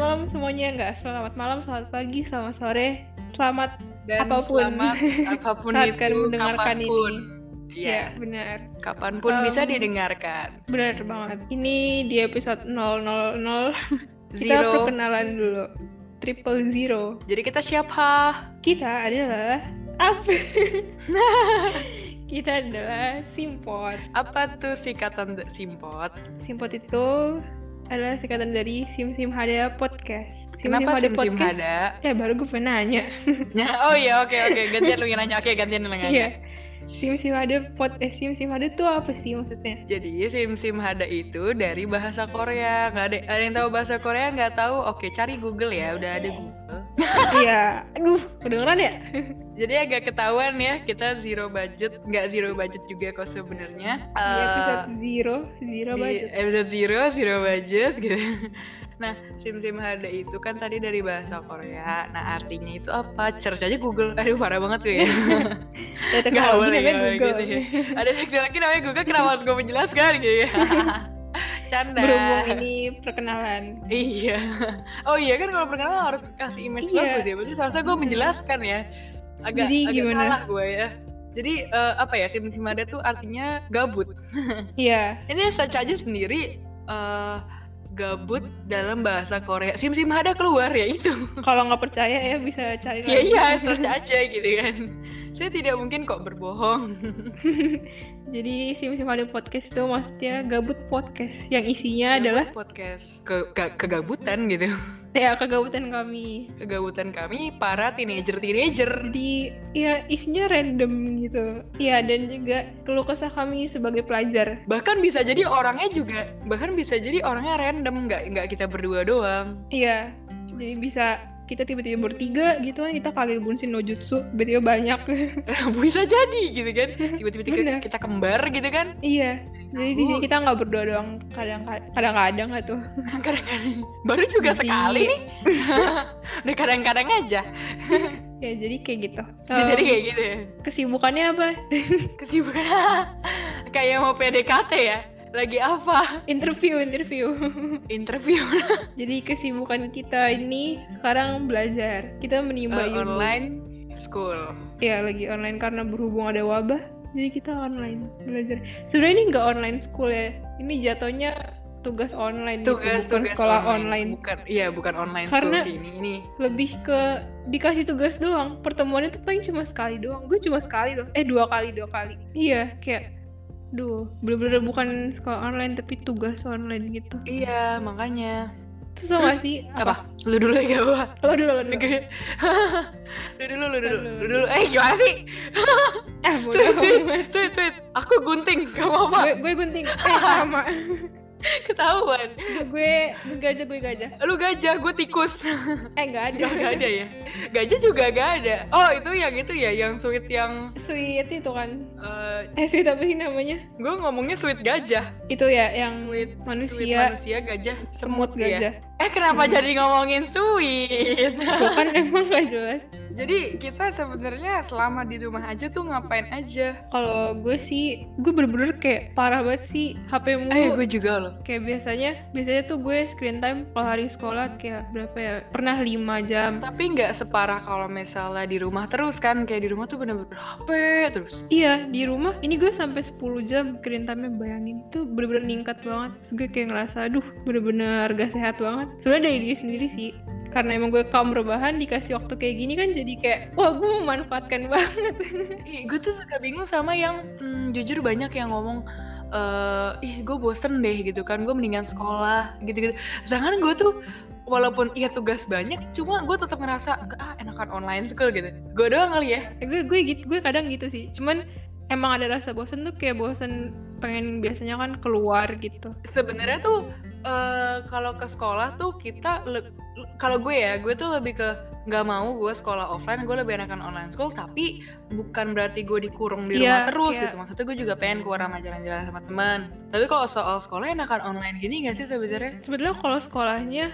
malam semuanya nggak selamat malam selamat pagi selamat sore selamat Dan Apa pun. selamat apa pun Saat itu mendengarkan ini. kapan pun. ya Iya, benar kapan pun Um, bisa didengarkan. benar banget ini di episode 000 kita Zero. perkenalan dulu triple zero Jadi kita siapa? kita adalah apa kita adalah simpot Apa tuh singkatan simpot? simpot itu adalah singkatan dari sim sim hada podcast Sim Kenapa Hada sim sim ada? eh baru gue pengen nanya Ya, oh iya oke oke gantian lu yang nanya. Oke gantian lu yang nanya. iya sim sim hada pod eh sim sim hada tuh apa sih maksudnya Jadi sim sim hada itu dari bahasa Korea. Nggak ada ada yang tahu bahasa Korea nggak tahu? Oke cari Google ya. Udah ada Google. Iya. Aduh kedengeran ya? Jadi agak ketahuan ya kita zero budget, nggak zero budget juga kok sebenarnya. Eh, episode zero zero di budget. episode zero zero budget gitu. Nah sim sim hada itu kan tadi dari bahasa Korea. Nah artinya itu apa? Search aja Google. Aduh parah banget tuh ya. Nggak teknologi namanya Google. gitu ya. ada teknologi namanya Google kenapa harus gue menjelaskan gitu ya canda berhubung ini perkenalan iya oh iya kan kalau perkenalan harus kasih image Iya. bagus ya berarti seharusnya gue menjelaskan ya agak Jadi agak gimana? salah gue ya jadi eh, apa ya sim sim hada tuh artinya gabut iya Ini search aja sendiri eh gabut dalam bahasa Korea. Sim sim ada keluar ya itu. kalau nggak percaya ya bisa cari Ya lagi. iya search aja gitu kan. Saya tidak mungkin kok berbohong. jadi sim sim hada podcast itu maksudnya gabut podcast yang isinya adalah podcast ke, ke- kegabutan gitu. ya kegabutan kami Kegabutan kami para teenager teenager. jadi ya isinya random gitu ya dan juga keluh kesah kami sebagai pelajar Bahkan bisa jadi orangnya juga bahkan bisa jadi orangnya random nggak nggak kita berdua doang. iya jadi bisa kita tiba-tiba bertiga gitu kan kita kali bunsin no jutsu tiba-tiba banyak. Bisa jadi gitu kan. Tiba-tiba kita, kita kembar gitu kan. iya. Jadi di sini kita nggak berdua doang kadang kadang-kadang nggak tuh. Kadang-kadang. Baru juga Jadi- sekali nih. Udah kadang-kadang aja. ya jadi kayak gitu. Bisa jadi Em, kayak gitu ya. kesibukannya apa? Kesibukan. Kayak mau PDKT ya lagi apa? Interview interview. Interview. Jadi kesibukan kita ini sekarang belajar. Kita menimba ilmu online school. Ya lagi online karena berhubung ada wabah jadi kita online belajar. Sebenarnya ini nggak online school ya. Ini jatuhnya tugas online gitu, tugas bukan tugas sekolah online. bukan iya bukan online Karena- school sih ini. Ini lebih ke dikasih tugas doang. Pertemuannya tuh paling cuma sekali doang. Gue cuma sekali doang eh dua kali dua kali. Iya kayak duh bener-bener bukan sekolah online tapi tugas online gitu. Iya makanya. Terus gak sih? apa? Lu dulu ya gua lo dulu lo dulu. Lu dulu lu dulu lu dulu. eh gimana sih? Eh tweet tweet tweet tweet. Aku gunting kamu apa gue gue gunting. Eh sama ketahuan. Gue gajah gue gajah lu gajah gue tikus. Eh nggak ada. Gak, gak ada ya? Gajah juga gak ada. Oh itu yang itu ya yang sweet yang sweet itu kan. eh eh sweet apa sih namanya? gue ngomongnya sweet gajah. Itu ya yang sweet manusia sweet manusia. gajah semut, semut ya. gajah. Eh kenapa jadi ngomongin sweet? Bukan emang gak jelas jadi kita sebenarnya selama di rumah aja tuh ngapain aja? Kalau gue sih gue bener-bener kayak parah banget sih HP mulu. Eh gue juga loh. Kayak biasanya biasanya tuh gue screen time kalau hari sekolah kayak berapa ya? Pernah 5 jam. Tapi nggak separah kalau misalnya di rumah terus kan? Kayak di rumah tuh bener-bener HP terus. Iya di rumah ini gue sampai 10 jam screen time bayangin. Itu bener-bener ningkat banget. Terus gue kayak ngerasa aduh bener-bener gak sehat banget. Sebenarnya dari diri sendiri sih karena emang gue kaum rebahan dikasih waktu kayak gini kan jadi kayak wah gue memanfaatkan banget. Ih, gue tuh suka bingung sama yang hmm, jujur banyak yang ngomong eh ih gue bosen deh gitu kan gue mendingan sekolah gitu-gitu. Sedangkan gue tuh walaupun iya tugas banyak cuma gue tetap ngerasa ah enakan online school gitu. Gue doang kali ya. Eh, gue gue gitu gue kadang gitu sih. Cuman emang ada rasa bosen tuh kayak bosen pengen biasanya kan keluar gitu. Sebenarnya tuh eh, kalau ke sekolah tuh kita kalau gue ya gue tuh lebih ke nggak mau gue sekolah offline gue lebih enakan online school tapi bukan berarti gue dikurung di rumah Iya, terus iya. gitu. Maksudnya gue juga pengen keluar sama jalan-jalan sama teman tapi kalau soal sekolah enakan online gini gak sih sebenarnya? Sebenarnya kalau sekolahnya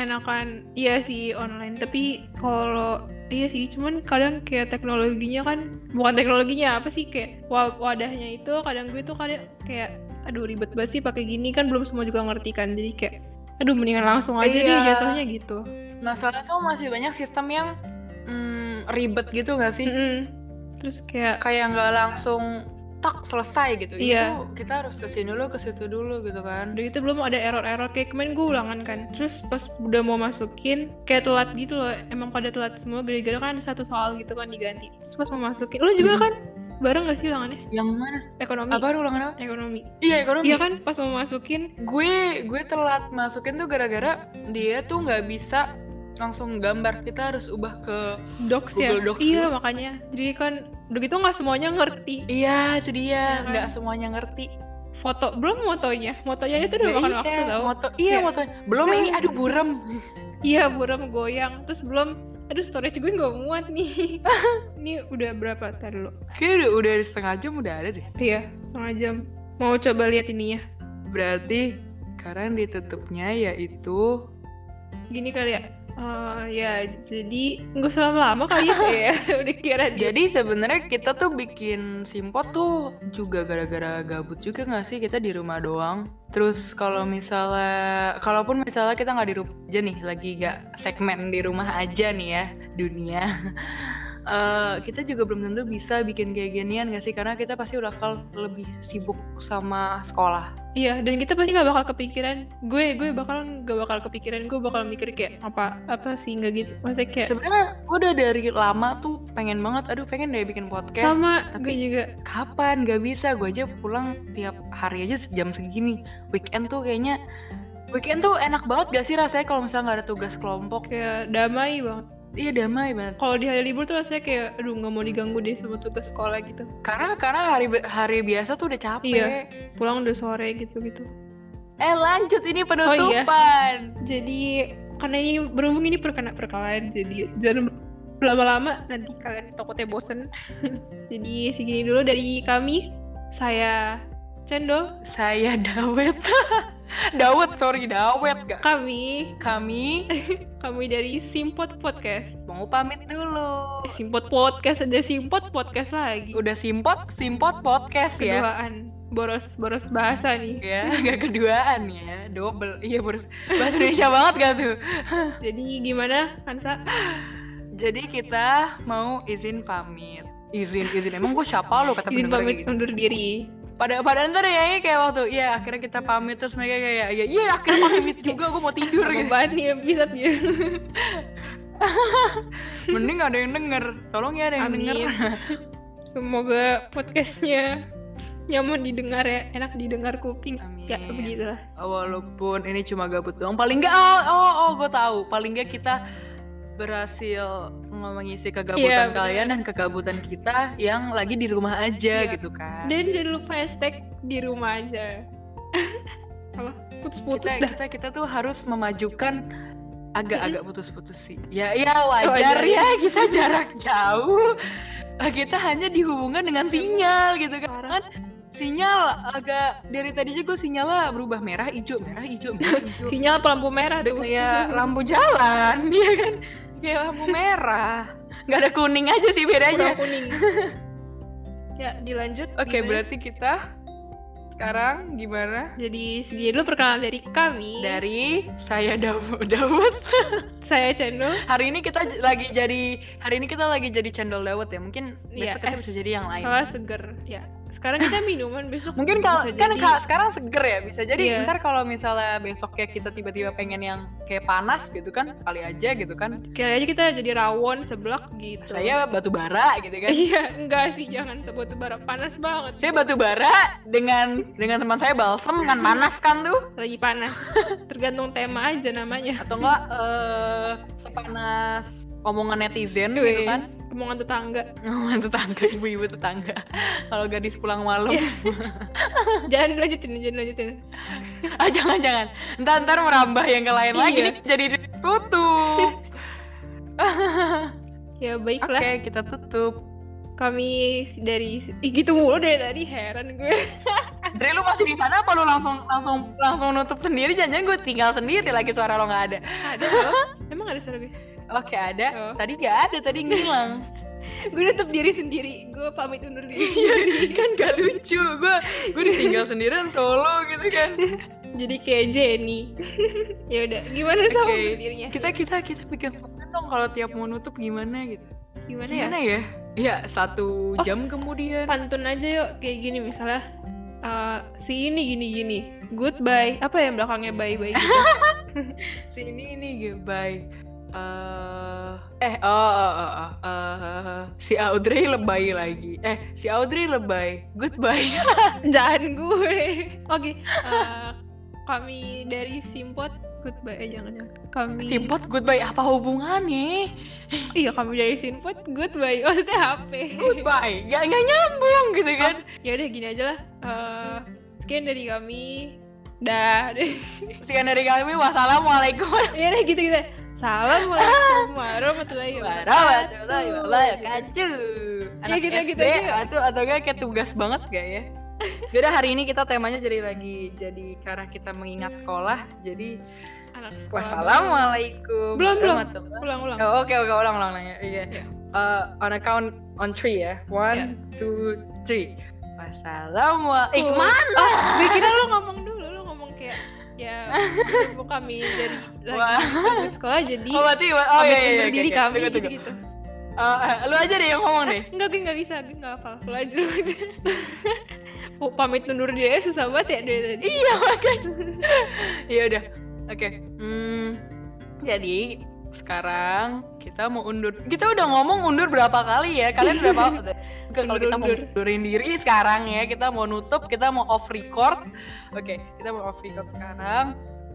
enakan iya sih online. Tapi kalau iya sih cuman kadang kayak teknologinya kan bukan teknologinya apa sih kayak wa- wadahnya itu kadang gue tuh kadang kayak aduh ribet banget sih pakai gini. Kan belum semua juga ngerti kan. Jadi kayak aduh mendingan langsung aja Iya. deh jatuhnya gitu. Masalah tuh masih banyak sistem yang mm, ribet gitu gak sih? Mm-mm. terus kayak kayak nggak langsung tak selesai gitu. Iya. itu kita harus ke sini dulu ke situ dulu gitu kan. Udah gitu belum ada error-error. Kayak kemarin gue ulangan kan. Terus pas udah mau masukin kayak telat gitu loh. Emang pada telat semua gara-gara kan satu soal gitu kan diganti. Terus pas mau masukin lu juga Mhm. kan bareng gak sih ulangannya? Yang mana? Ekonomi. Apa ulangan apa? Ekonomi. Iya ekonomi. Iya kan? Pas mau masukin. Gue gue telat masukin tuh gara-gara dia tuh nggak bisa langsung gambar. Kita harus ubah ke docs ya? Google Docs iya lu. makanya. Jadi kan udah gitu nggak semuanya ngerti. Iya itu dia. Iya kan? nggak semuanya ngerti. Foto belum motonya? Motonya itu udah Ya makan iya, waktu tau. moto iya Iya. moto belum ini aduh buram iya buram goyang. Terus belum aduh storage gue nggak muat nih. Ini udah berapa? Tar dulu. Kayak udah, udah setengah jam udah ada deh. Iya setengah jam. Mau coba lihat ininya. Berarti sekarang ditutupnya yaitu gini kali ya Eh, ya jadi nggak usah lama-lama kali ya kayak udah kira Jadi sebenarnya kita tuh bikin simpot tuh juga gara-gara gabut juga nggak sih kita di rumah doang. Terus kalau misalnya, kalaupun misalnya kita nggak di rumah aja nih, lagi nggak segmen di rumah aja nih ya dunia. eh, kita juga belum tentu bisa bikin kayak ginian gak sih? Karena kita pasti bakal lebih sibuk sama sekolah. iya dan kita pasti nggak bakal kepikiran. Gue gue bakal nggak bakal kepikiran. Gue bakal mikir kayak apa apa sih? Nggak gitu. Maksudnya kayak Sebenarnya gue udah dari lama tuh pengen banget, aduh pengen deh bikin podcast. sama tapi- gue juga. kapan? Gak bisa. Gue aja pulang tiap hari aja jam segini. Weekend tuh kayaknya weekend tuh enak banget gak sih rasanya kalau misalnya nggak ada tugas kelompok? Kayak damai banget iya damai banget. Kalau di hari libur tuh rasanya kayak aduh nggak mau diganggu deh sama tugas sekolah gitu. Karena karena hari hari biasa tuh udah capek. Iya. pulang udah sore gitu gitu eh lanjut ini iya. penutupan. Jadi karena ini berhubung ini perkena perkenalan jadi jangan lama-lama nanti kalian takutnya bosen. Jadi segini dulu dari kami. Saya Cendol. Saya Dawet Dawet sorry Dawet. Gak. Kami. Kami. Kami dari Simpot Podcast. Mau pamit dulu. Eh, Simpot Podcast ada Simpot Podcast lagi. Udah simpot simpot podcast ya. Keduaan. Boros boros bahasa nih. Ya gak keduaan ya. Double. Iya boros. Bahasa Indonesia banget gak tuh? Jadi gimana Hansa Jadi kita mau izin pamit. Izin, izin. Emang gue siapa lo kata izin pamit gitu. undur diri Pada pada ntar ya kayak waktu ya akhirnya kita pamit terus mereka kayak ya iya akhirnya pamit juga gue mau tidur gitu. Nih episode dia Mending ada yang denger. Tolong ya ada yang Amin. denger. Semoga podcastnya nyaman didengar ya, enak didengar kuping. Ya Amin. begitulah. Walaupun ini cuma gabut doang, paling enggak oh oh, oh gue tahu. Paling enggak kita berhasil mengisi kegabutan Iya, bener. kalian dan kegabutan kita yang lagi di rumah aja Iya. gitu kan. Dan jangan lupa hashtag di rumah aja. Putus-putus kita dah. kita kita tuh harus memajukan agak-agak putus-putus sih. Ya ya wajar Wajar. ya kita jarak jauh. Kita hanya dihubungkan dengan sinyal gitu kan. Kan Sinyal agak dari tadi juga sinyalnya berubah merah hijau merah hijau merah hijau. Sinyal lampu merah tuh. kayak lampu jalan ya kan. Kayak lampu merah. Nggak ada kuning aja sih bedanya. Kurang kuning. ya, dilanjut. Oke, gimana? berarti kita sekarang gimana? Jadi segini dulu perkenalan dari kami. Dari saya Daud Daud. saya Cendol. hari ini kita lagi jadi hari ini kita lagi jadi cendol dawet ya mungkin Iya, besok kita eh. bisa jadi yang lain Salah seger. Ya. Sekarang kita minuman besok. mungkin kalau kan jadi- ka- sekarang seger ya bisa jadi Iya. ntar kalau misalnya besok ya kita tiba-tiba pengen yang kayak panas gitu kan kali aja gitu kan Kali aja kita jadi rawon seblak gitu. saya batu bara gitu kan Iya, enggak sih, jangan sebut bara panas banget. saya batu bara dengan dengan teman saya balsem kan panas kan tuh Lagi panas. Tergantung tema aja namanya. atau enggak eh sepanas omongan netizen gitu Wih, kan Omongan tetangga. omongan tetangga ibu-ibu tetangga kalau gadis pulang malam Iya. jangan dilanjutin, jangan dilanjutin. ah jangan jangan ntar ntar merambah yang ke lain lagi Iya. nih jadi tutup Ya oke baiklah, kita tutup kami dari Ih, gitu mulu dari tadi heran gue. Dre lu masih di sana apa lu langsung langsung langsung nutup sendiri jangan gue tinggal sendiri lagi suara lo nggak ada ada. Emang ada suara gue? Oke ada Oh. tadi nggak ada tadi ngilang gue nutup diri sendiri. Gue pamit undur diri. iya kan gak lucu gue gue ditinggal sendirian solo gitu kan jadi kayak Jenny ya udah gimana sama Oke. berdirinya Kita kita kita bikin konten dong kalau tiap mau nutup gimana gitu. gimana ya Gimana ya? Iya, satu Oh. jam kemudian. pantun aja yuk kayak gini misalnya eh, si ini gini gini goodbye apa ya belakangnya bye bye gitu si ini ini goodbye eh eh oh, oh, oh, oh, eh, si Audrey lebay lagi. Eh si Audrey lebay. Goodbye. Jangan gue. Oke eh, kami dari simpot goodbye. Eh jangan jangan. Kami simpot goodbye. Apa hubungannya? Iya kami dari simpot goodbye. Maksudnya HP goodbye. Nggak nggak nyambung gitu kan? ya udah gini aja lah. Eh, sekian dari kami. Dah. Sekian dari kami. Wassalamualaikum. Ya udah gitu gitu Assalamualaikum warahmatullahi warahmatullahi wabarakatuh. wabarakatuh. Anak gitu, SD gitu aja. atau atau enggak kayak tugas banget gak ya? Yaudah hari ini kita temanya jadi lagi jadi karena kita mengingat sekolah jadi Anak wassalamualaikum. Belum, belum. ulang ulang. Oh, oke oke ulang ulang nanya iya Iya. Eh, on a count on three ya. One two three. Wassalamualaikum. Oh. mana? Oh, gue kira lo ngomong dulu, ya berhubung kami dari lagi sekolah jadi oh berarti oh iya iya diri oke. kami Tunggu, gitu gitu. Eh, lu aja deh yang ngomong deh Enggak, gue nggak bisa, gue nggak hafal. Lo aja. Oh, pamit undur aja susah banget ya dari tadi. iya makanya iya udah oke hmm, jadi sekarang kita mau undur kita udah ngomong undur berapa kali ya kalian berapa kalau kita mau Undur-undur. undurin diri sekarang ya kita mau nutup kita mau off record. Oke kita mau off record sekarang.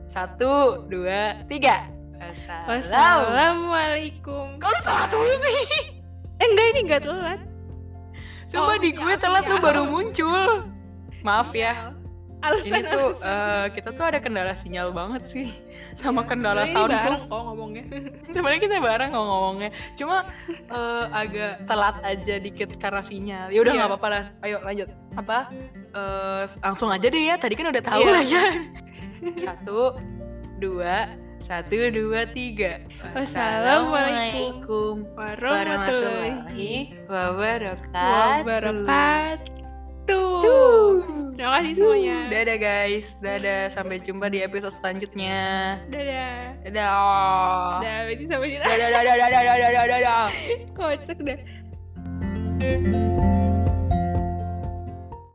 Satu dua tiga. Wassalam Wassalamualaikum. kok lu telat dulu sih? Eh enggak ini enggak telat. Coba Oh, di gue siap, telat lu siap. baru muncul. Maaf ya. Alasan ini tuh eh, kita tuh ada kendala sinyal banget sih sama kendala Ini sound bareng kok ngomongnya. sebenarnya kita bareng kok ngomongnya. Cuma eh, agak telat aja dikit karena sinyal. Ya udah Iya. nggak apa-apa lah. Ayo lanjut. Apa? Eh, langsung aja deh ya. Tadi kan udah tahu Iya. lah ya. Satu dua satu dua tiga. Wassalamualaikum warahmatullahi wabarakatuh. wabarakatuh. Terima kasih semuanya. dadah guys dadah sampai jumpa di episode selanjutnya Dadah. dadah Dadah, berarti sampai sini. dadah dadah dadah dadah dadah Kocak dah.